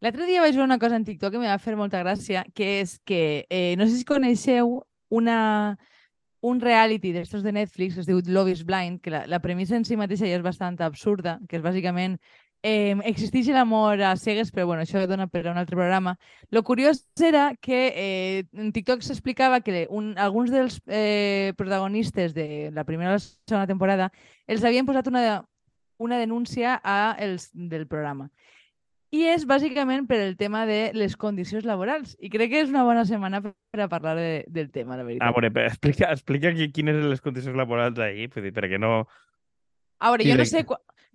L'altre dia vaig veure una cosa en TikTok que em va fer molta gràcia, que és que, eh, no sé si coneixeu una, un reality d'estos de Netflix que es diu Love is Blind, que la, la premissa en si mateixa ja és bastant absurda, que és bàsicament eh, existeix l'amor a cegues, però bueno, això dona per a un altre programa. Lo curiós era que eh, en TikTok s'explicava que un, alguns dels eh, protagonistes de la primera o la segona temporada els havien posat una, una denúncia a els del programa. I és bàsicament per el tema de les condicions laborals. I crec que és una bona setmana per a parlar de, del tema, la veritat. A veure, però explica, explica qui- quines eren les condicions laborals ahir, perquè no... A veure, jo no sé,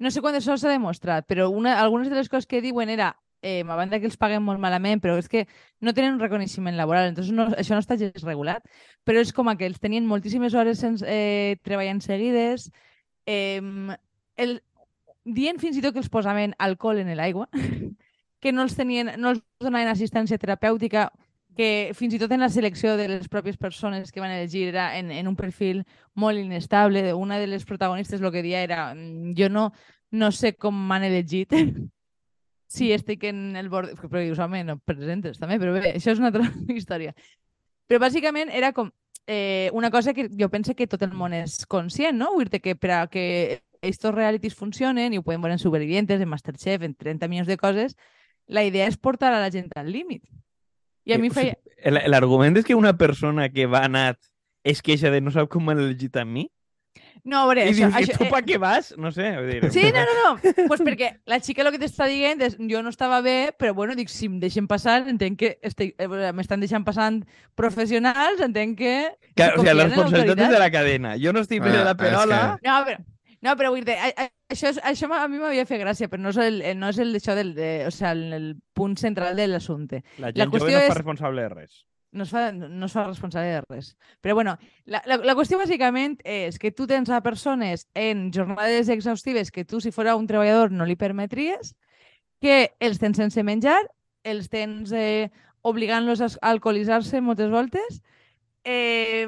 no sé quant d'això s'ha demostrat, però una, algunes de les coses que diuen era eh, a banda que els paguen molt malament, però és que no tenen un reconeixement laboral, entonces no, això no està gens regulat, però és com que els tenien moltíssimes hores sense, eh, treballant seguides, eh, el, dient fins i tot que els posaven alcohol en l'aigua, que no els, tenien, no els donaven assistència terapèutica, que fins i tot en la selecció de les pròpies persones que van elegir era en, en un perfil molt inestable. Una de les protagonistes el que dia era "Mm, jo no, no sé com m'han elegit. Sí, estic en el bord... Però dius, home, no presentes també, però bé, això és una altra història. Però bàsicament era com eh, una cosa que jo penso que tot el món és conscient, no? Vull dir que per a que estos realities funcionen i ho podem veure en Supervivientes, en Masterchef, en 30 milions de coses, la idea és portar a la gent al límit. I a mi Eh, sigui, feia... el- L'argument és que una persona que va anat es queixa de no sap com m'han elegit a mi No, a veure, i això, dius, i això, tu eh, pa què vas? No sé, vull dir... Sí, no, no, no. Pues perquè la xica el que t'està dient és jo no estava bé, però bueno, dic, si em deixen passar, entenc que estic- eh, m'estan deixant passant professionals, entenc que... Que, si o sigui, la responsabilitat és de la cadena. Jo no estic bé de Ah, la és perola... que- No, però, no, però vull dir, a- a- això, és, això a mi m'havia fet gràcia, però no és el, no és el d'això del, de, o sea, el, el punt central de l'assumpte. La La gent jove qüestió no es fa és- responsable de res. no es fa, no es fa responsable de res. Però bueno, la, la, la qüestió bàsicament és que tu tens a persones en jornades exhaustives que tu, si fora un treballador, no li permetries, que els tens sense menjar, els tens eh, obligant-los a alcoholitzar-se moltes voltes, eh,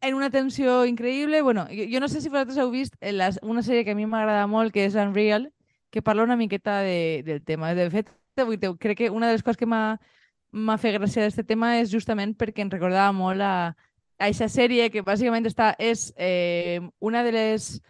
en una tensió increïble. Bueno, jo, jo no sé si vosaltres heu vist eh, la, una sèrie que a mi m'agrada molt, que és Unreal, que parla una miqueta de, del tema. De fet, dir, crec que una de les coses que m'ha fet gràcia d'aquest tema és justament perquè em recordava molt a, a aquesta sèrie que bàsicament està, és eh, una de les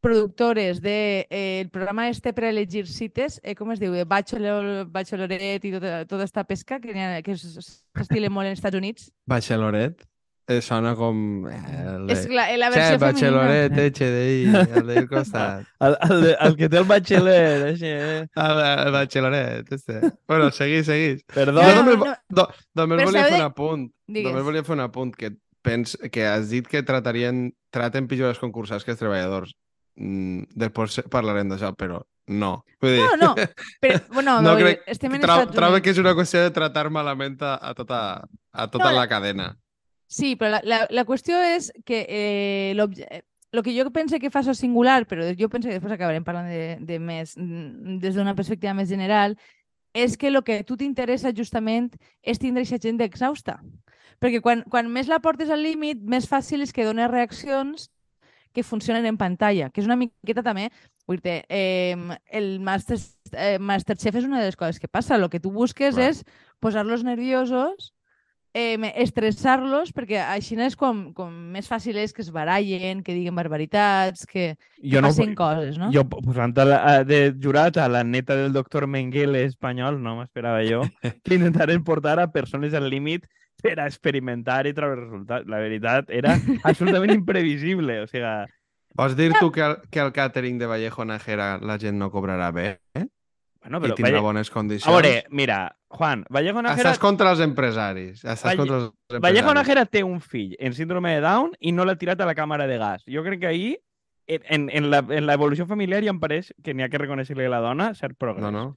productores del de, eh, el programa este per elegir cites, eh, com es diu? Eh, Bachelor, Bachelorette i tota, tota esta pesca que, ha- que s'estila molt als Estats Units. Bacheloret. Eh, sona com... Eh, el de... És la, la Che, versió femenina. Bacheloret, HDI, el del costat. El, el, de- el que té el batxiller, així, eh? El, el Bacheloret, este. Bueno, seguís, seguís. Perdó. No, no, només, no. do, només Però volia fer de- un apunt. Digues. Només volia fer un apunt que pens, que has dit que tratarien, traten pitjor els concursants que els treballadors. Mm, després parlarem d'això, però no. Vull dir, No, no, però, bueno, no vull crec, estem en trobo que és una qüestió de tratar malament a, a tota, a tota No, la cadena. Sí, però la, la, la qüestió és que eh, l'obje- eh, el que jo pense que fa això singular, però jo penso que després acabarem parlant de, de més, mm, des d'una perspectiva més general, és que el que a tu t'interessa justament és tindre aquesta gent exhausta. Perquè quan, quan més la portes al límit, més fàcil és que dones reaccions que funcionen en pantalla, que és una miqueta també, vull dir eh, el Master, eh, Masterchef és una de les coses que passa. El que tu busques Clar. és posar-los nerviosos, eh, estressar-los, perquè així és com, com més fàcil és que es barallen, que diguen barbaritats, que, que Jo no, passin coses, no? jo posant la, a, de jurat a la neta del doctor Mengele espanyol, no m'esperava jo, que intentaren portar a persones al límit per a experimentar i treure resultats. La veritat, era absolutament imprevisible. O sigui, Vols dir tu que el, que el càtering de Vallejo Nájera la gent no cobrarà bé? Eh? Bueno, I però... tindrà Valle... bones condicions? A veure, mira, Juan, Vallejo Nájera... Estàs contra els empresaris. Estàs Valle- contra els empresaris. Vallejo Nájera té un fill en síndrome de Down i no l'ha tirat a la càmera de gas. Jo crec que ahir, en, en, la, en l'evolució familiar, ja em pareix que n'hi ha que reconèixer-li a la dona cert progrés. No, no.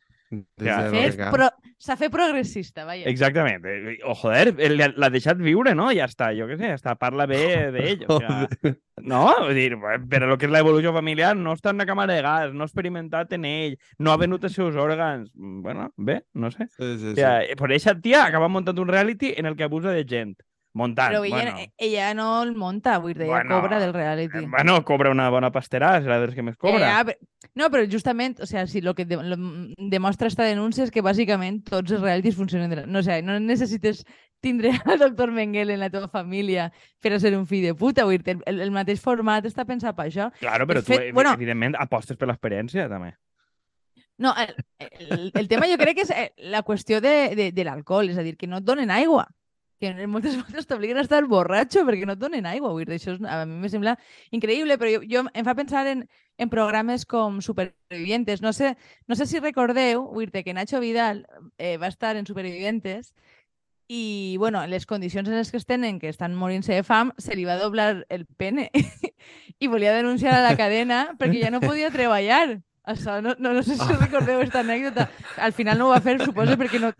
Ja. Vallecà. pro... S'ha fet progressista, vaja. Exactament. Eh, O joder, eh, l'ha deixat viure, no? Ja està, jo què sé, està parla bé d'ell. O sigui, no, vull dir, però el que és l'evolució familiar no està en la càmera de gas, no ha experimentat en ell, no ha venut els seus òrgans. Bueno, bé, no sé. Sí, sí, O sí. sigui, per aquesta tia acaba muntant un reality en el que abusa de gent. Muntant, Però ella, bueno. ella no el monta, vull dir, ella Bueno, cobra del reality. Eh, Bueno, cobra una bona pastera, serà dels que més Eh, cobra. ah, però- no, però justament, o sea, si lo que de, lo, demostra esta denúncia és que bàsicament tots els realities funcionen de la... No, o sea, no necessites tindre el doctor Mengele en la teva família per a ser un fill de puta, vull dir, el, el mateix format està pensat per això. Claro, però tu, fet, evi- bueno- evidentment, apostes per l'experiència, també. No, el, el, el tema jo crec que és eh, la qüestió de, de, de l'alcohol, és a dir, que no et donen aigua que moltes vegades t'obliguen a estar borratxo perquè no et donen aigua. Vull dir, això és, a mi me sembla increïble, però jo, jo em fa pensar en, en programes com Supervivientes. No sé, no sé si recordeu, vull dir que Nacho Vidal eh, va estar en Supervivientes i, bueno, en les condicions en les que es tenen, que estan morint-se de fam, se li va doblar el pene i volia denunciar a la cadena perquè ja no podia treballar. Això, no, no, no sé si recordeu aquesta anècdota. Al final no ho va fer, suposo, perquè no,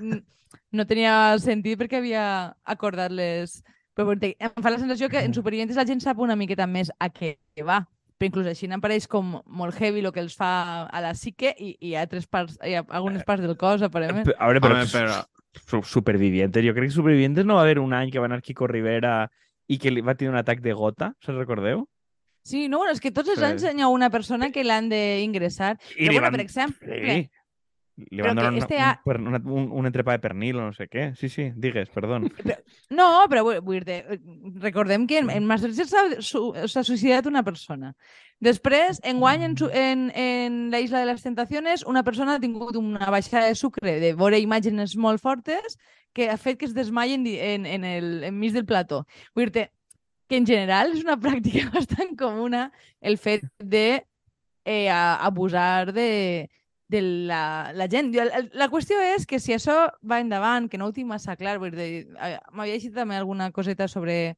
no tenia sentit perquè havia acordat les... Però em fa la sensació que en Supervivientes la gent sap una miqueta més a què va. Però inclús així n'apareix com molt heavy el que els fa a la psique i, i ha, tres parts, hi ha algunes parts del cos, aparentment. A veure, però, Home, però- su- Supervivientes, jo crec que Supervivientes no va haver un any que va anar Kiko Rivera i que li va tenir un atac de gota, se'n recordeu? Sí, no, bueno, és que tots els Sí. anys hi ha una persona que l'han d'ingressar. I Però, bueno, van- per exemple, Sí. Però van donar una, este un, ha- per- una, un, un entrepà de pernil o no sé què. Sí, sí, digues, perdó. No, però vull, vull dir, recordem que en, en Masterchef s'ha su- s'ha suïcidat una persona. Després, enguany, en, su- en, en la Isla de les Tentaciones, una persona ha tingut una baixada de sucre de veure imatges molt fortes que ha fet que es desmaien en, en el enmig del plató. Vull dir que en general és una pràctica bastant comuna el fet de eh, abusar de, de la, la gent. Jo- el- La qüestió és que si això va endavant, que no ho tinc massa clar, m'havia llegit també alguna coseta sobre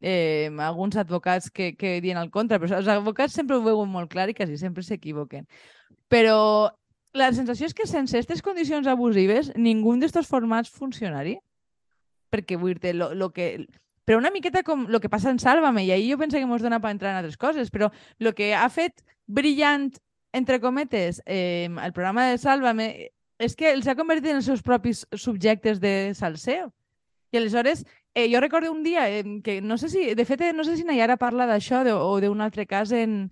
eh, alguns advocats que, que diuen al contra, però els advocats sempre ho veuen molt clar i quasi sempre s'equivoquen. Però la sensació és que sense aquestes condicions abusives ningú d'estos formats funcionaria. Perquè vull dir lo, lo que... Però una miqueta com el que passa en Sálvame, i ahir jo penso que mos dona per entrar en altres coses, però el que ha fet brillant, entre cometes, eh, el programa de Sálvame és que els ha convertit en els seus propis subjectes de salseo. I aleshores, eh, jo recordo un dia eh, que no sé si, de fet, no sé si Nayara parla d'això o d'un altre cas en,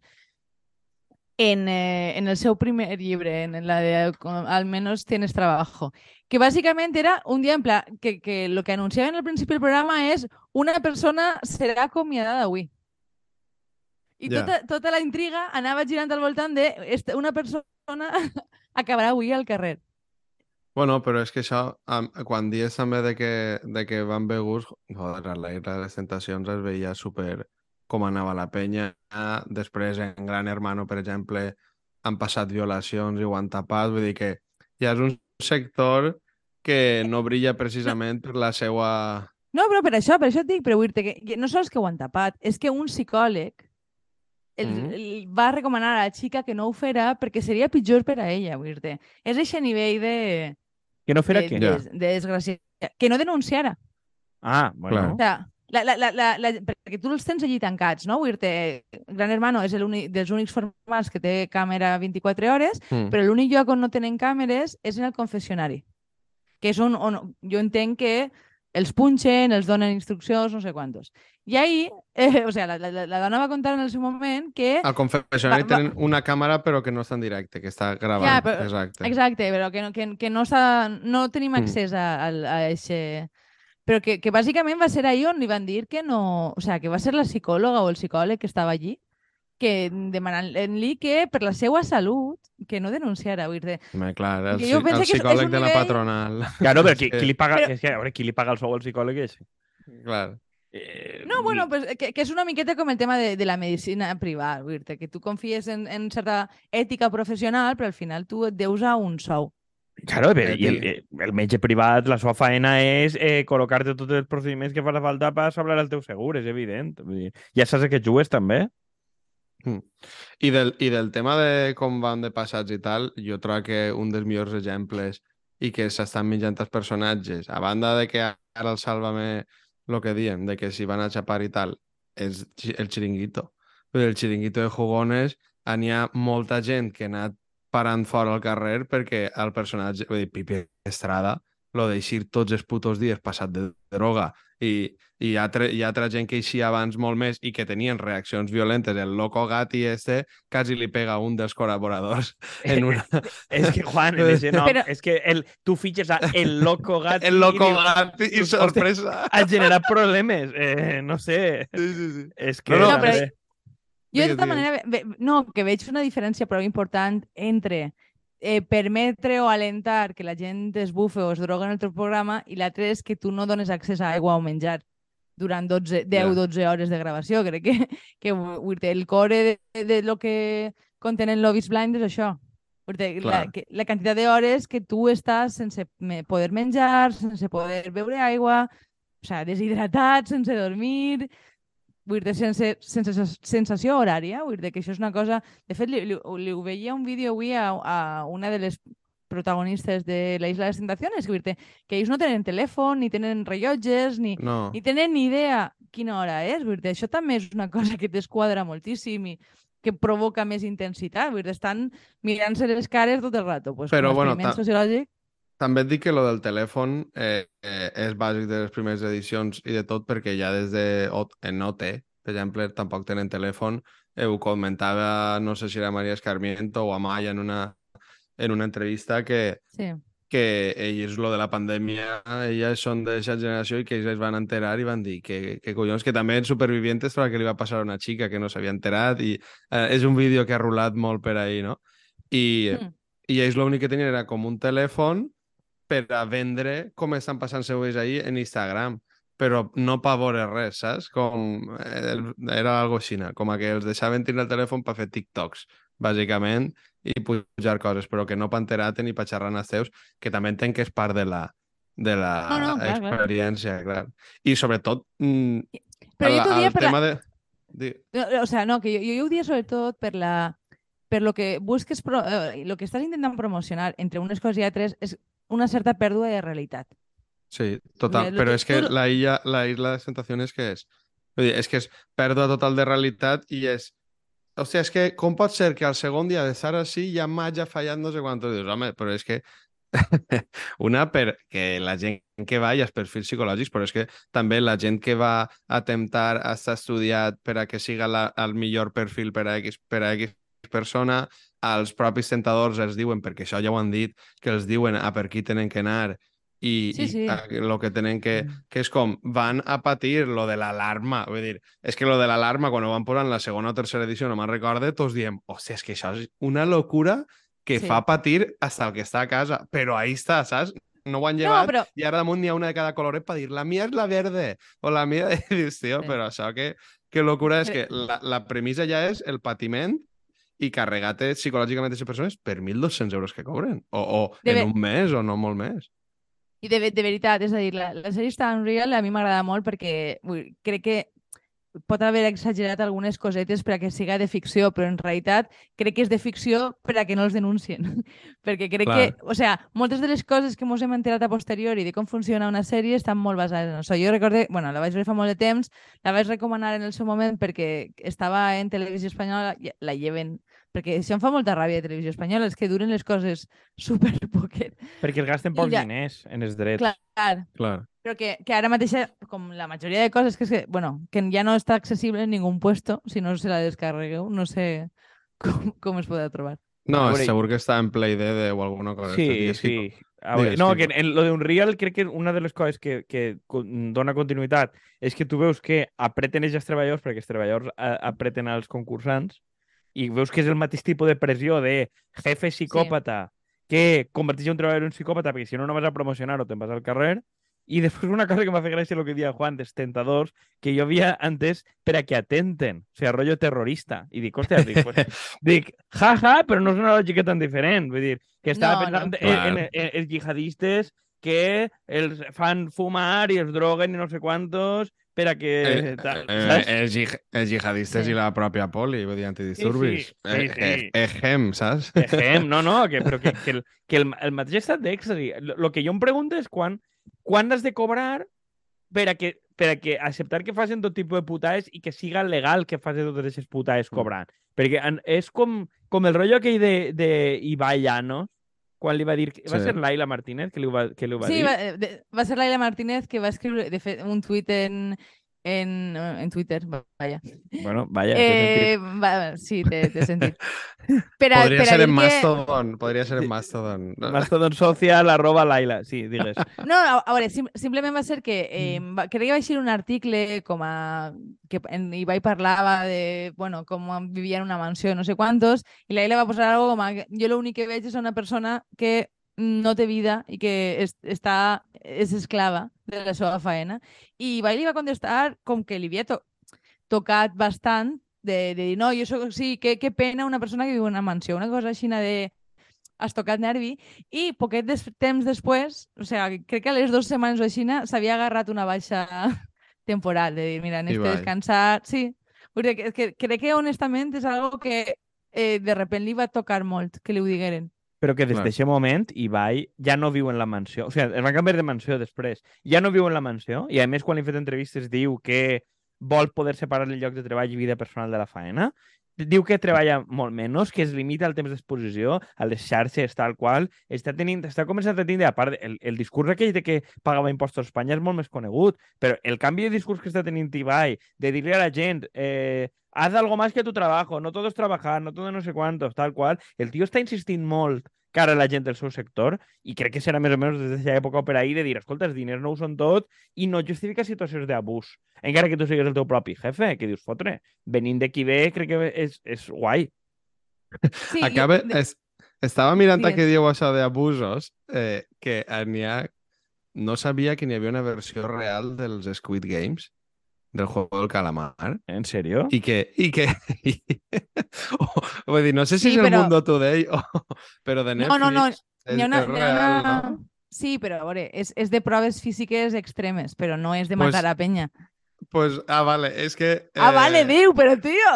en, eh, en el seu primer llibre, en la de Al menos tienes trabajo, que bàsicament era un dia en pla, que, que lo que anunciaven al principi del programa és una persona serà acomiadada avui. I Ja. tota, tota la intriga anava girant al voltant de una persona acabarà avui al carrer. Bueno, però és que això, quan dies també de que, de que van beguts, joder, a la Isla de les Tentacions es veia super com anava la penya. Després, en Gran Hermano, per exemple, han passat violacions i ho han tapat. Vull dir que ja és un sector que no brilla precisament per la seva... No, però per això, per això et dic, però vull dir que que no sols que ho han tapat, és que un psicòleg el, Mhm. el va recomanar a la xica que no ho fera perquè seria pitjor per a ella, vull dir És aquest nivell de, Que no fera de, què? de, de desgràcia. Que no denunciara. Ah, bueno. Clar. O sea, la, la, la, la, la, perquè tu els tens allí tancats, no? Vull dir Gran Hermano és l'únic dels únics formats que té càmera 24 hores, Mm. però l'únic lloc on no tenen càmeres és en el confessionari, que és on, on jo entenc que els punxen, els donen instruccions, no sé quantos. I ahir, eh, o sea, la, la, la dona va contar en el seu moment que... Al confessionari Va- va- tenen una càmera però que no està en directe, que està gravant. Ja, però- Exacte. Exacte, però que no, que, que no, no tenim Mm. accés a, a, a. Però que, que bàsicament va ser ahir on li van dir que no... O sea, que va ser la psicòloga o el psicòleg que estava allí que demanant-li que per la seva salut que no denunciara. Vull dir, Home, clar, el, Que jo el que és- és psicòleg de la nivell- patronal. Claro, però qui, qui li paga... Però- És que, a veure, qui li paga el sou al psicòleg és? Clar. Eh, No, bueno, pues, que, que és una miqueta com el tema de, de la medicina privada, vull dir que tu confies en, en certa ètica professional, però al final tu et deus a un sou. Claro, però, Eh, i el, sí. el metge privat, la seva faena és eh, col·locar-te tots els procediments que fa la falta per salvar el teu segur, és evident. Vull dir, ja saps a què jugues, també. I del, I del tema de com van de passats i tal, jo trobo que un dels millors exemples i que s'estan menjant els personatges, a banda de que ara el Sálvame, el que diem, de que si van a xapar i tal, és el xiringuito. Però el xiringuito de jugones, n'hi ha molta gent que ha anat parant fora al carrer perquè el personatge, vull dir, Pipi Estrada, lo d'eixir tots els putos dies passat de droga i, i hi, ha altra, hi ha altra gent que eixia abans molt més i que tenien reaccions violentes. El loco gati este quasi li pega a un dels col·laboradors en una... És que, Juan, en ese nom, Però- és que el, tu fitxes a el loco gat El loco i gati i sorpresa. ha generat problemes. Eh, no sé. Sí, sí, sí. És que... No, no, però- Jo, de tota manera, ve, no, que veig una diferència prou important entre eh, permetre o alentar que la gent es bufe o es droga en el teu programa i l'altre és que tu no dones accés a aigua o menjar durant 12, 10-12 hores de gravació. Crec que, que el core de, de lo que contenen Love is Blind és això. La, que, la quantitat d'hores que tu estàs sense poder menjar, sense poder beure aigua, o sigui, deshidratat, sense dormir, vull dir, sense, sense sens- sensació horària, vull dir que això és una cosa... De fet, li, li, li ho veia un vídeo avui a, a una de les protagonistes de la Isla de les Tentaciones, que, dir, que ells no tenen telèfon, ni tenen rellotges, ni, No. ni tenen ni idea quina hora és. Vull dir, això també és una cosa que t'esquadra moltíssim i que provoca més intensitat. Vull dir, estan mirant-se les cares tot el rato. Pues, Però, bueno, ta- sociològic. També et dic que lo del telèfon eh, eh, és bàsic de les primeres edicions i de tot perquè ja des de O- en OT, per exemple, tampoc tenen telèfon. Eh, ho comentava, no sé si era Maria Escarmiento o Amaya en una, en una entrevista que, Sí. que ells, lo de la pandèmia, elles són d'aquesta generació i que ells es van enterar i van dir que, que collons, que també en Supervivientes però que li va passar a una xica que no s'havia enterat i eh, és un vídeo que ha rolat molt per ahí, no? I, Mm. i ells l'únic que tenien era com un telèfon per a vendre com estan passant-se ells ahir en Instagram però no per veure res, saps? Com, eh, era algo així, com que els deixaven tenir el telèfon per fer TikToks, bàsicament, i pujar coses, però que no enterar-te ni per xerrar els teus, que també entenc que és part de la, de la No, no, clar, clar. experiència, clar. I sobretot, mm, Però jo el, t'ho dia el per la... de... No, O sea, no, que jo, jo ho dia sobretot per la per lo que busques, pro, eh, lo que estàs intentant promocionar entre unes coses i altres és una certa pèrdua de realitat. Sí, total. Però que és que la illa, la isla de Tentaciones què és? Vull dir, és que és pèrdua total de realitat i és... O sigui, és que com pot ser que al segon dia d'estar així ja m'hagi fallat no sé quantos dius? Home, però és que... Una, perquè la gent que va i els perfils psicològics, però és que també la gent que va a temptar a estar estudiat per a que siga la, el millor perfil per a X, per a X persona, els propis tentadors els diuen, perquè això ja ho han dit, que els diuen a per qui tenen que anar i, Sí, sí. i lo que tenen que... que és com, van a patir lo de l'alarma. Vull dir, és que lo de l'alarma, quan ho van posar en la segona o tercera edició, no me'n recorde, tots diem, hòstia, és que això és una locura que Sí. fa patir hasta el que està a casa. Però ahí està, saps? No ho han No, llevat però i ara damunt n'hi ha una de cada coloret per dir la mia és la verde o la mia... I dius, tio, Sí. però això que, que locura és Però- que la, la premissa ja és el patiment i carregar-te psicològicament aquestes persones per 1.200 euros que cobren. O, o De en un mes o no molt més. I de, de veritat, és a dir, la, la sèrie està Unreal a mi m'agrada molt perquè vull, crec que pot haver exagerat algunes cosetes per a que siga de ficció, però en realitat crec que és de ficció per a que no els denuncien. perquè crec Clar. que, o sea, moltes de les coses que ens hem enterat a posteriori de com funciona una sèrie estan molt basades en això. Jo recorde, bueno, la vaig veure fa molt de temps, la vaig recomanar en el seu moment perquè estava en televisió espanyola, la lleven, perquè això em fa molta ràbia de televisió espanyola, és que duren les coses super poquet. Perquè els gasten pocs ja- diners en els drets. Clar, Clar. Però que, que ara mateix, com la majoria de coses, que, és que, bueno, que ja no està accessible en ningú puesto, si no se la descarregueu, no sé com, com es podrà trobar. No, veure, segur que està en Play DD o alguna cosa. Sí, Digues sí. A veure, Digues, no, que en lo de Unreal crec que una de les coses que, que dona continuïtat és que tu veus que apreten ells els treballadors perquè els treballadors a- apreten als concursants i veus que és el mateix tipus de pressió de jefe psicòpata que converteix un treballador en psicòpata perquè si no no vas a promocionar o te'n vas al carrer i després una cosa que m'ha fet gràcia el que dia Juan dels tentadors que jo havia antes per a que atenten, o sigui, rotllo terrorista i dic, hòstia, dic, pues, dic ja, ja, però no és una lògica tan diferent vull dir, que estava No, pensant no. en, en, en, jihadistes que els fan fumar i els droguen i no sé quantos per a que... Eh, tal, eh, els, els jihadistes Sí. i la pròpia poli, vull dir, antidisturbis. Sí, sí, sí, Eh, eh, sí. Ejem, saps? Ejem, no, no, que, però que, que, el, que el, el mateix estat d'èxtasi. El que jo em pregunto és quan, quan has de cobrar per a que, per a que acceptar que facin tot tipus de putades i que siga legal que facin totes aquestes putades cobrant. Perquè en, és com, com el rotllo aquell de, de Ibai Llanos, quan li va dir... Va Sí. ser Laila Martínez que li ho va, que li ho va Sí, dir? va, eh, de, va ser Laila Martínez que va escriure de fet, un tuit en, en, en Twitter, vaja. Bueno, vaya, Eh, va, sí, té, té sentit. Per a, Podria per a ser en que... Mastodon, podria ser en Mastodon. Mastodon social arroba Laila. Sí, digues. No, a, a veure, sim simplement va ser que eh, Mm. va, crec que un article com a... que en Ibai parlava de, bueno, com vivia en una mansió, no sé quantos, i la Laila va posar algo com a... Jo l'únic que veig és una persona que no té vida i que està, és esclava de la seva faena. I Ibai li va contestar com que li havia to tocat bastant de, de dir, no, jo soc, sí, que, que pena una persona que viu en una mansió, una cosa així de has tocat nervi, i poquet des, temps després, o sigui, crec que a les dues setmanes o així s'havia agarrat una baixa temporal, de dir, mira, necessito Ibai. descansar, sí. Dir, que, que, crec que honestament és algo que eh, de repent li va tocar molt que li ho digueren. Però que des d'aquest moment Ibai ja no viu en la mansió. O sigui, es va canviar de mansió després. Ja no viu en la mansió i, a més, quan li he fet entrevistes diu que vol poder separar el lloc de treball i vida personal de la faena. Diu que treballa molt menys, que es limita al temps d'exposició, a les xarxes, tal qual. Està, tenint, està començant a tindre, a part, el, el discurs aquell de que pagava impostos a Espanya és molt més conegut, però el canvi de discurs que està tenint Ibai, de dir-li a la gent eh, haz algo más que tu trabajo, no todo es trabajar, no todo no sé cuántos, tal qual. El tio està insistint molt cara a la gent del seu sector i crec que serà més o menys des d'aquesta època per ahir de dir, escolta, els diners no ho són tot i no justifica situacions d'abús. Encara que tu sigues el teu propi jefe, que dius, fotre, venint de qui ve, crec que és, és guai. Sí, Acaba, jo, de, es, estava mirant Digues. que diu això d'abusos, eh, que n'hi ha... No sabia que n'hi havia una versió real dels Squid Games, del juego del calamar, En sèrio? i que... I que i, oh, vull dir, no sé si Sí, és el però- Mundo Today, o, però de No, Netflix... no, no, hi ha una, real, una... no? Sí, però a veure, és, és de proves físiques extremes, però no és de Pues, matar a penya. Pues, ah, vale, és que... Ah, vale, eh, diu, però tio!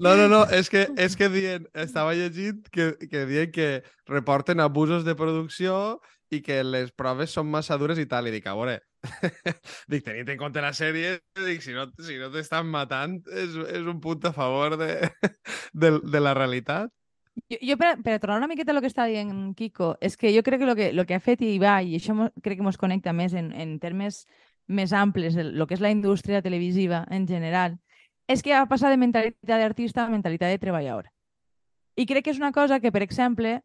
No, no, no, és que, és que dient, estava llegint que, que diuen que reporten abusos de producció i que les proves són massa dures i tal. I dic, a veure, dic, tenint en compte la sèrie, dic, si no, si no t'estan matant, és, és un punt a favor de, de, de la realitat. Jo, jo per, per tornar una miqueta a lo que està dient Kiko, és que jo crec que lo que, lo que ha fet Ibai, i això mo, crec que ens connecta més en, en termes més amples, el, lo que és la indústria televisiva en general, és que ha passat de mentalitat d'artista a mentalitat de treballador. I crec que és una cosa que, per exemple,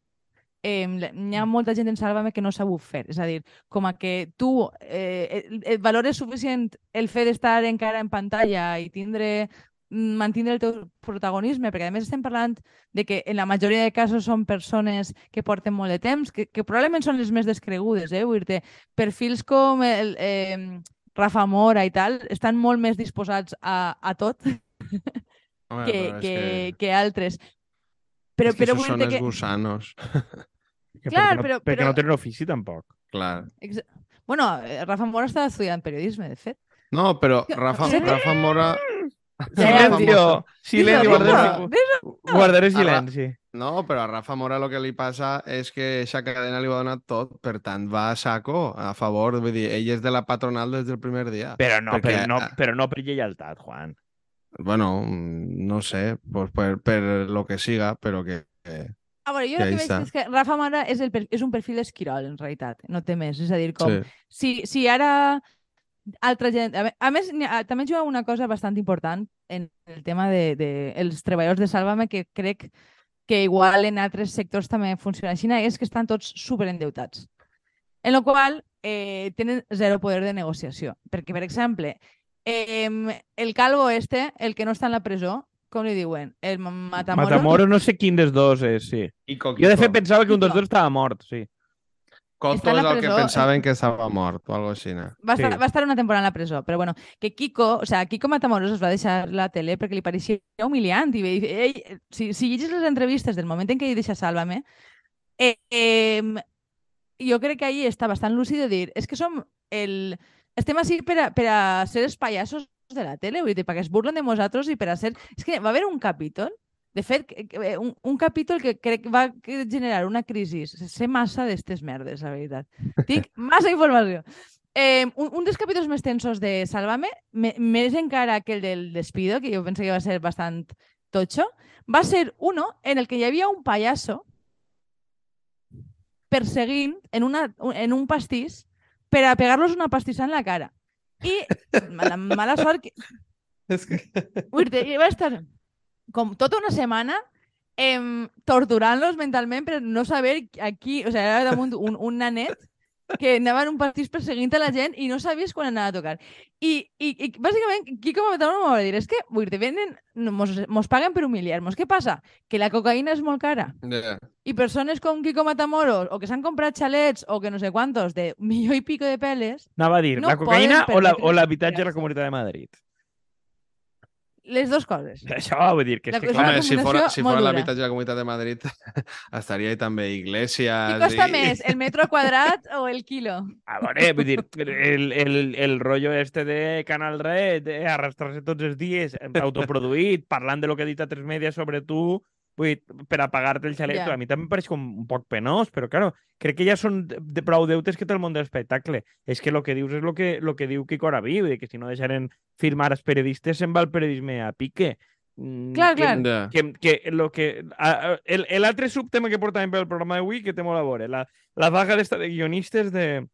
eh, hi ha molta gent en Sálvame que no sabut fer. És a dir, com a que tu eh, et, valores suficient el fet d'estar encara en pantalla i tindre mantindre el teu protagonisme, perquè a més estem parlant de que en la majoria de casos són persones que porten molt de temps, que, que probablement són les més descregudes, eh? Vull dir perfils com el, eh, Rafa Mora i tal estan molt més disposats a, a tot Home, que, que, que, que altres. Però, és que però això vull són els que... gusanos. Que Clar, perquè no, però- perquè però- no tenen ofici, tampoc. Clar. Ex- Bueno, eh, Rafa Mora està estudiant periodisme, de fet. No, però Rafa, Sí. Rafa Mora... Silencio! Silencio, guardaré, guardaré silenci. No, però a Rafa Mora el que li passa és que aquesta cadena li ho ha donat tot, per tant, va a saco, a favor, vull dir, ell és de la patronal des del primer dia. Però no, Perquè, però no, ah, però no per lleialtat, Juan. Bueno, mm, no sé, pues per, per lo que siga, però que... que... A veure, jo Que el que veig és que Rafa Mora és, el, per- és un perfil esquirol, en realitat, no té més. És a dir, com, Sí. si, si ara altra gent... A, més, també juga una cosa bastant important en el tema de, de els treballadors de Sálvame, que crec que igual en altres sectors també funciona així, és que estan tots superendeutats. En la qual eh, tenen zero poder de negociació. Perquè, per exemple, eh, el calvo este, el que no està en la presó, com li diuen? El Matamoros. Matamoros no sé quin dels dos és, sí. Kiko, Jo de fet pensava que un dels dos estava mort, sí. Coto és el que pensaven que estava mort o algo així. no? Va estar, Sí. va estar una temporada en la presó, però bueno, que Kiko, o sea, Kiko Matamoros es va deixar la tele perquè li pareixia humiliant i ell, si, si llegis les entrevistes del moment en què ell deixa Sálvame, eh, eh, jo crec que ahir està bastant lúcid de dir, és que som el... Estem així per a, per a ser els pallassos de la tele, vull dir, perquè es burlen de nosaltres i per a ser... És que va haver un capítol, de fet, que- un, un capítol que crec que va generar una crisi. Sé massa d'estes merdes, la veritat. Tinc massa informació. Eh, un, un dels capítols més tensos de Sálvame, me- més encara que el del despido, que jo pensé que va ser bastant totxo, va ser uno en el que hi havia un payaso perseguint en, una, en un pastís per a pegar-los una pastissa en la cara. I la mala sort que... És que... Vull dir, i va estar com tota una setmana em, torturant-los mentalment per no saber a qui... O sigui, era damunt un, un nanet que anava en un pastís perseguint a la gent i no sabies quan anava a tocar. I, i, i bàsicament, Kiko Matamoro m'ho va dir, és que, vull dir, venen, mos, mos paguen per humiliar-nos. Què passa? Que la cocaïna és molt cara. Yeah. I persones com Kiko Matamoros, o que s'han comprat xalets, o que no sé quantos, de millor i pico de peles, Anava a dir, No la cocaïna o la- o permetre l'habitatge de la. Comunitat de Madrid? Les dues coses. Això vull dir que és La que, cosa clar, Home, si fora, si fora l'habitatge de la Comunitat de Madrid estaria ahí també Iglesias Què costa i... més, el metro quadrat o el quilo? A veure, vull dir, el, el, el rollo este de Canal Red, de arrastrar-se tots els dies, autoproduït, parlant de lo que ha dit a tres media sobre tu, per a pagar-te el xalet, Ja. a mi també em pareix com un poc penós, però, claro, crec que ja són de, de prou deutes que té el món de l'espectacle. És que el que dius és el que, lo que diu Quico vull dir, que si no deixaren firmar els periodistes, se'n va el periodisme a pique. Mm, Clar, que- clar. Que, que lo que a- el, el altre subtema que portàvem pel programa d'avui que té molt a veure, la, la vaga d'esta de guionistes de,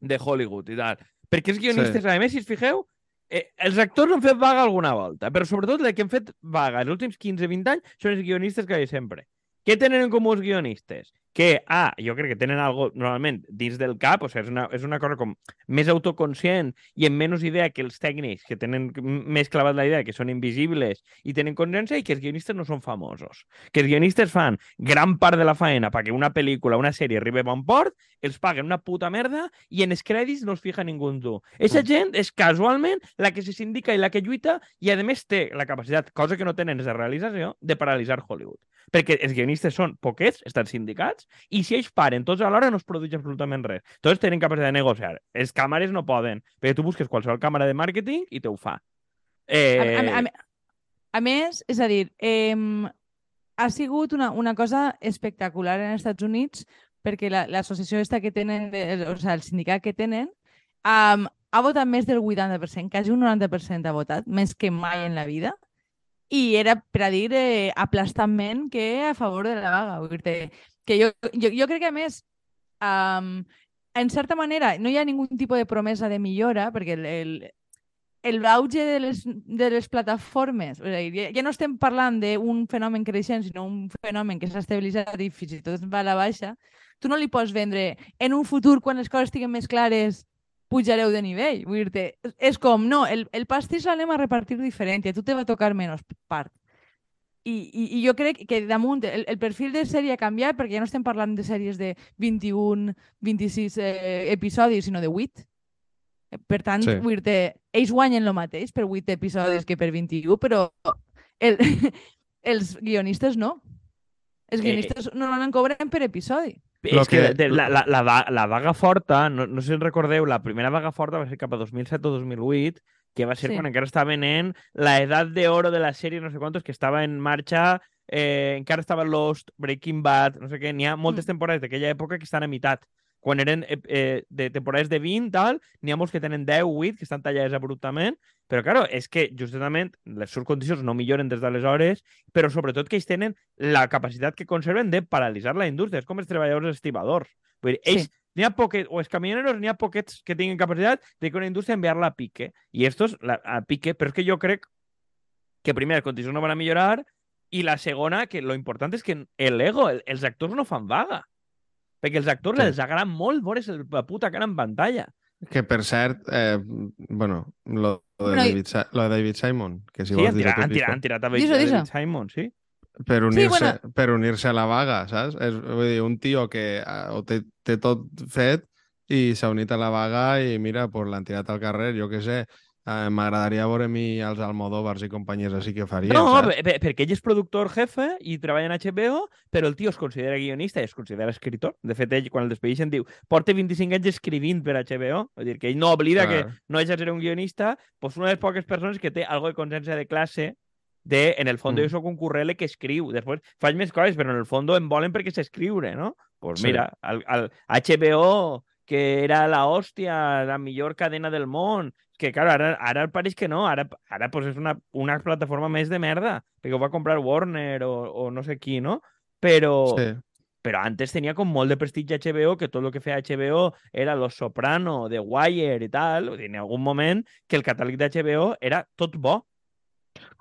de Hollywood i tal. Perquè els guionistes, sí. a més, si es fixeu, eh, els actors han fet vaga alguna volta, però sobretot els que han fet vaga els últims 15-20 anys són els guionistes que hi sempre. Què tenen en comú els guionistes? Que, ah, jo crec que tenen algo normalment dins del cap, o sigui, és una, és una cosa com més autoconscient i amb menys idea que els tècnics, que tenen més clavat la idea que són invisibles i tenen consciència i que els guionistes no són famosos. Que els guionistes fan gran part de la faena perquè una pel·lícula, una sèrie arribi a bon port, els paguen una puta merda i en els crèdits no es fija ningú en tu. Eixa gent és casualment la que se sindica i la que lluita i, a més, té la capacitat, cosa que no tenen els de realització, de paralitzar Hollywood. Perquè els guionistes són poquets, estan sindicats, i si ells paren tots alhora no es produeix absolutament res. Tots tenen capacitat de negociar. Els càmeres no poden, perquè tu busques qualsevol càmera de màrqueting i te ho fa. Eh... A, a, a, a més, és a dir, eh, ha sigut una, una cosa espectacular en els Estats Units perquè la- l'associació esta que tenen, de, o sigui, el sindicat que tenen, um, ha votat més del 80%, quasi un 90% ha votat, més que mai en la vida. I era per a dir eh, aplastament que a favor de la vaga. Vull dir que jo, jo, jo crec que, a més, um, en certa manera, no hi ha ningú tipus de promesa de millora, perquè el, el, el auge de les, de les plataformes, a dir, ja, no estem parlant d'un fenomen creixent, sinó un fenomen que s'ha estabilitzat i fins i tot va a la baixa, tu no li pots vendre en un futur, quan les coses estiguin més clares, pujareu de nivell. Vull dir és com, no, el, el pastís l'anem a repartir diferent i a tu te va tocar menys part. I, i, i jo crec que damunt el, el perfil de sèrie ha canviat perquè ja no estem parlant de sèries de 21, 26 eh, episodis, sinó de 8. Per tant, Sí. vull dir ells guanyen el mateix per 8 episodis que per 21, però el, els guionistes no. Els Eh, guionistes eh, normalment cobren per episodi. Lo És que, que- la, la, la, la vaga forta, no, no sé si en recordeu, la primera vaga forta va ser cap a 2007 o 2008, que va ser Sí. quan encara estaven en la edat de oro de la sèrie, no sé quantos, que estava en marxa, eh, encara estava Lost, Breaking Bad, no sé què, n'hi ha moltes Mm. temporades d'aquella època que estan a meitat. Quan eren eh, eh, de temporades de 20, tal, n'hi ha molts que tenen 10, 8, que estan tallades abruptament, però, claro, és que justament les seves condicions no milloren des d'aleshores, però sobretot que ells tenen la capacitat que conserven de paralitzar la indústria. És com els treballadors estibadors. Vull dir, ells, Sí. N'hi ha poquets, o camioneros, n'hi ha poquets que tinguin capacitat de que una indústria enviar-la a pique. I estos, la, a pique, però és que jo crec que primer les condicions no van a millorar i la segona, que lo important és que l'ego, el, els actors no fan vaga. Perquè els actors Sí. els agrada molt veure's el- la puta cara en pantalla. Que, per cert, eh, bueno, lo, lo, de Bueno, David, lo de David Simon, que si Sí, vols han dir han tirat, han tirat a David dis-ho. Simon, sí. Per unir-se bueno. per unir-se a la vaga, saps? És, vull dir, un tio que eh, ho té, té tot fet i s'ha unit a la vaga i mira, pues, l'han tirat al carrer, jo què sé. Eh, M'agradaria veure a mi els Almodóvars i companyies així que farien, No, saps? per- per- perquè ell és productor jefe i treballa en HBO, però el tio es considera guionista i es considera escritor. De fet, ell, quan el despedeixen, diu porta 25 anys escrivint per HBO. Vull dir que ell no oblida Clar. que no de ser un guionista, pues una de les poques persones que té algo de consciència de classe de, en el fons, Mm. jo soc un currele que escriu. Després faig més coses, però en el fons em volen perquè s'escriure, no? Pues Sí. mira, al, al HBO, que era la hòstia, la millor cadena del món, que, claro, ara, ara pareix que no, ara, ara pues, és una, una plataforma més de merda, perquè ho va comprar Warner o, o no sé qui, no? Però, Sí. Però antes tenia com molt de prestigi HBO, que tot el que feia HBO era Los Soprano, The Wire i tal. En algun moment que el catàleg d'HBO era tot bo.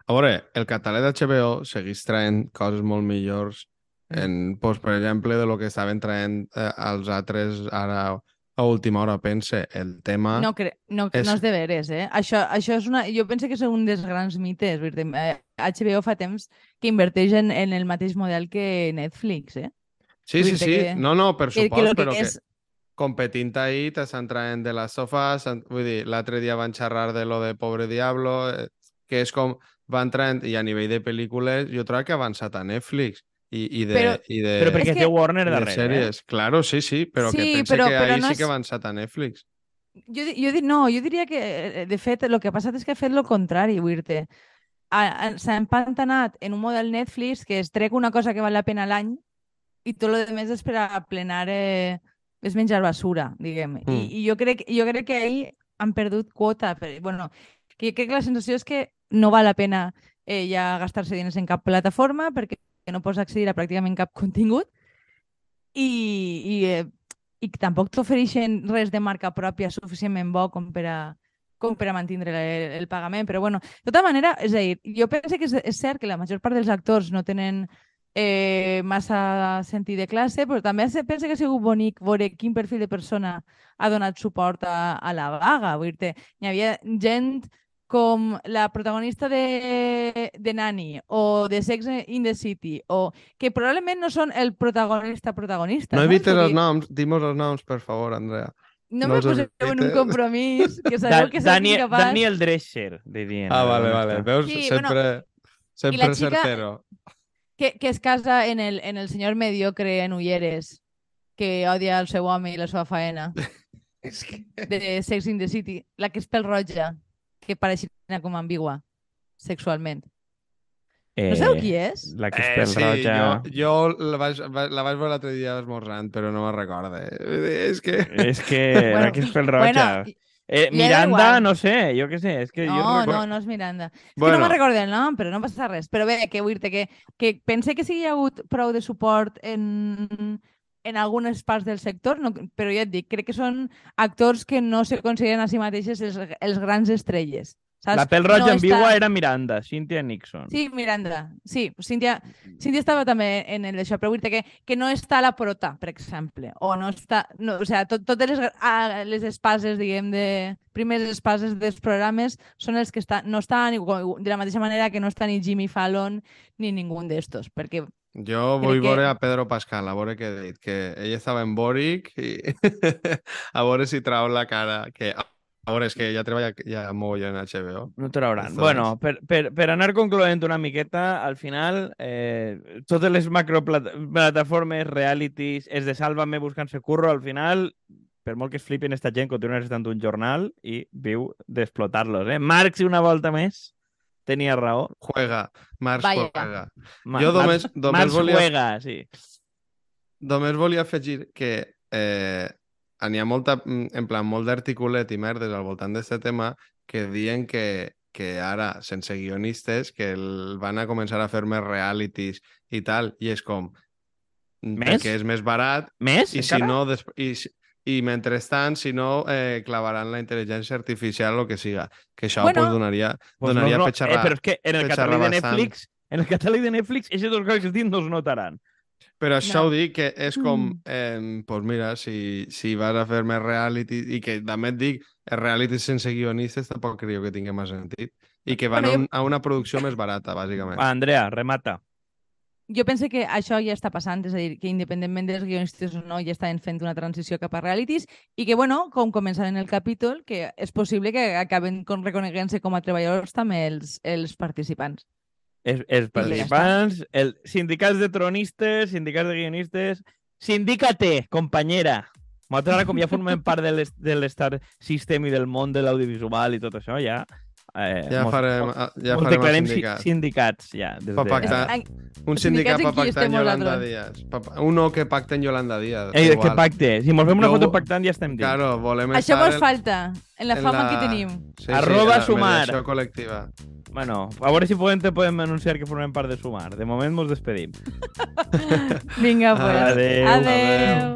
A veure, el català d'HBO segueix traient coses molt millors en, pues, per exemple, de lo que estaven traient eh, els altres ara a última hora, pense, el tema... No, cre no, és- no és de veres, eh? Això, això és una... Jo penso que és un dels grans mites. dir, Eh, HBO fa temps que inverteix en, en el mateix model que Netflix, eh? Sí, sí, sí. que- No, no, per supost, que que però que és... competint ahir t'estan traient de les sofàs, vull dir, l'altre dia van xerrar de lo de Pobre Diablo, eh, que és com van traient, i a nivell de pel·lícules, jo trobo que ha avançat a Netflix i, i de, Però- i de, Però perquè És té que- Warner i de darrere. Eh? sèries. Claro, sí, sí, però que Sí, pense però- que però ahir no sí és- que ha avançat a Netflix. Jo, jo di- no, jo diria que, eh, de fet, el que ha passat és que ha fet el contrari, ha- S'ha empantanat en un model Netflix que es trec una cosa que val la pena l'any i tot el més és per a plenar... Eh, és menjar basura, diguem. I, Mm. I jo crec, jo crec que ahir han perdut quota. Per, bueno, que jo crec que la sensació és que no val la pena eh, ja gastar-se diners en cap plataforma perquè no pots accedir a pràcticament cap contingut i, i, eh, i tampoc t'ofereixen res de marca pròpia suficientment bo com per a, com per a mantindre el, el pagament. Però, bueno, de tota manera, és a dir, jo penso que és, és cert que la major part dels actors no tenen eh, massa sentit de classe, però també penso que ha sigut bonic veure quin perfil de persona ha donat suport a, a la vaga. Vull dir hi havia gent com la protagonista de, de Nani o de Sex in the City o que probablement no són el protagonista protagonista. No evites els noms, dimos els noms, per favor, Andrea. No, no me poseu en un compromís, que Da sabeu que soc Daniel, incapaç. Daniel Drescher, dirien. Ah, vale, vale. Veus? Sí, sempre, sempre la xica- certero. Que, que es casa en el, en el senyor mediocre en Ulleres, que odia el seu home i la seva faena, És que... de Sex in the City, la que és pel roja, que pareixia com ambigua sexualment. No sabeu qui és? Eh, La que és Eh, sí, roja. jo, jo la, vaig, va- la vaig veure l'altre dia esmorzant, però no me'n recorde. És que... És que Bueno, la que és pel roja. Bueno, eh, Miranda, igual. no sé, jo què sé. És que jo no, recordo... no, no és Miranda. És Bueno. que no me'n recordo el nom, però no passa res. Però bé, que vull dir que, que pense que sí que hi ha hagut prou de suport en, en algunes parts del sector, no, però ja et dic, crec que són actors que no se consideren a si mateixes els, els grans estrelles. Saps? La pel roja No ambigua està- era Miranda, Cynthia Nixon. Sí, Miranda. Sí, Cíntia, Cíntia estava també en el d'això, però vull dir que, que no està la prota, per exemple, o no està... No, o sigui, tot, totes les, les espases, diguem, de... Primeres espases dels programes són els que està, no estan, de la mateixa manera que no està ni Jimmy Fallon ni ningú d'estos, perquè Jo vull que- veure a Pedro Pascal, a veure què ha dit, que ell estava en Boric i a veure si trau la cara, que a veure, és que ja treballa ja mogollon en HBO. No trauran. Esto Bueno, per, per, per anar concloent una miqueta, al final, eh, totes les macroplataformes, realities, és de Sálvame buscant-se curro, al final, per molt que es flipin esta gent, continua estant un jornal i viu d'explotar-los. Eh? Marx, una volta més, tenia raó. Juega, Març Vaya. juega. Ma Jo només- només Marx volia- juega, sí. Només volia afegir que eh, n'hi ha molta, mm, en plan, molt d'articulet i merdes al voltant d'aquest tema que diuen que, que ara, sense guionistes, que el, van a començar a fer més realities i tal, i és com... Més? Perquè és més barat, Més? i si encara? no... Des... I, i mentrestant, si no, eh, clavaran la intel·ligència artificial o que siga. Que això Bueno, pues, donaria, Pues donaria no, no, xerrar. Eh, però és que en el catàleg de bastant. Netflix, en el catàleg de Netflix, aquestes dues coses que estic no es notaran. Però això No. ho dic, que és com, Mm. eh, pues mira, si, si vas a fer més reality, i que també et dic, els realities sense guionistes tampoc crec que tingui més sentit. I que van Bueno, a, jo- un, a una producció més barata, bàsicament. Va, Andrea, remata. Jo penso que això ja està passant, és a dir, que independentment dels guionistes o no, ja estan fent una transició cap a realities i que, bueno, com començava en el capítol, que és possible que acaben con- reconeguent-se com a treballadors també els, els participants. Els, els ja participants, el, sindicats de tronistes, sindicats de guionistes... Sindícate, companyera! Nosaltres ara, com ja formem part de l'estat system i del món de l'audiovisual i tot això, ja... Eh, Ja mos- farem, mos- ja farem el declarem si- sindicat. sindicats, ja. Des Pa de... pactar. Ai, Un sindicat per pactar en Yolanda? Díaz. Pa- Uno que pacta en Yolanda Díaz. Eh, que pacte. Si mos fem una Jo- foto pactant ja estem dins. Claro, volem Això mos falta. En la En fama la- que tenim. Sí, Arroba sí, sumar. col·lectiva. Bueno, a veure si podem, te podem anunciar que formem part de Sumar. De moment mos despedim. Vinga, pues. Adeu. Adeu.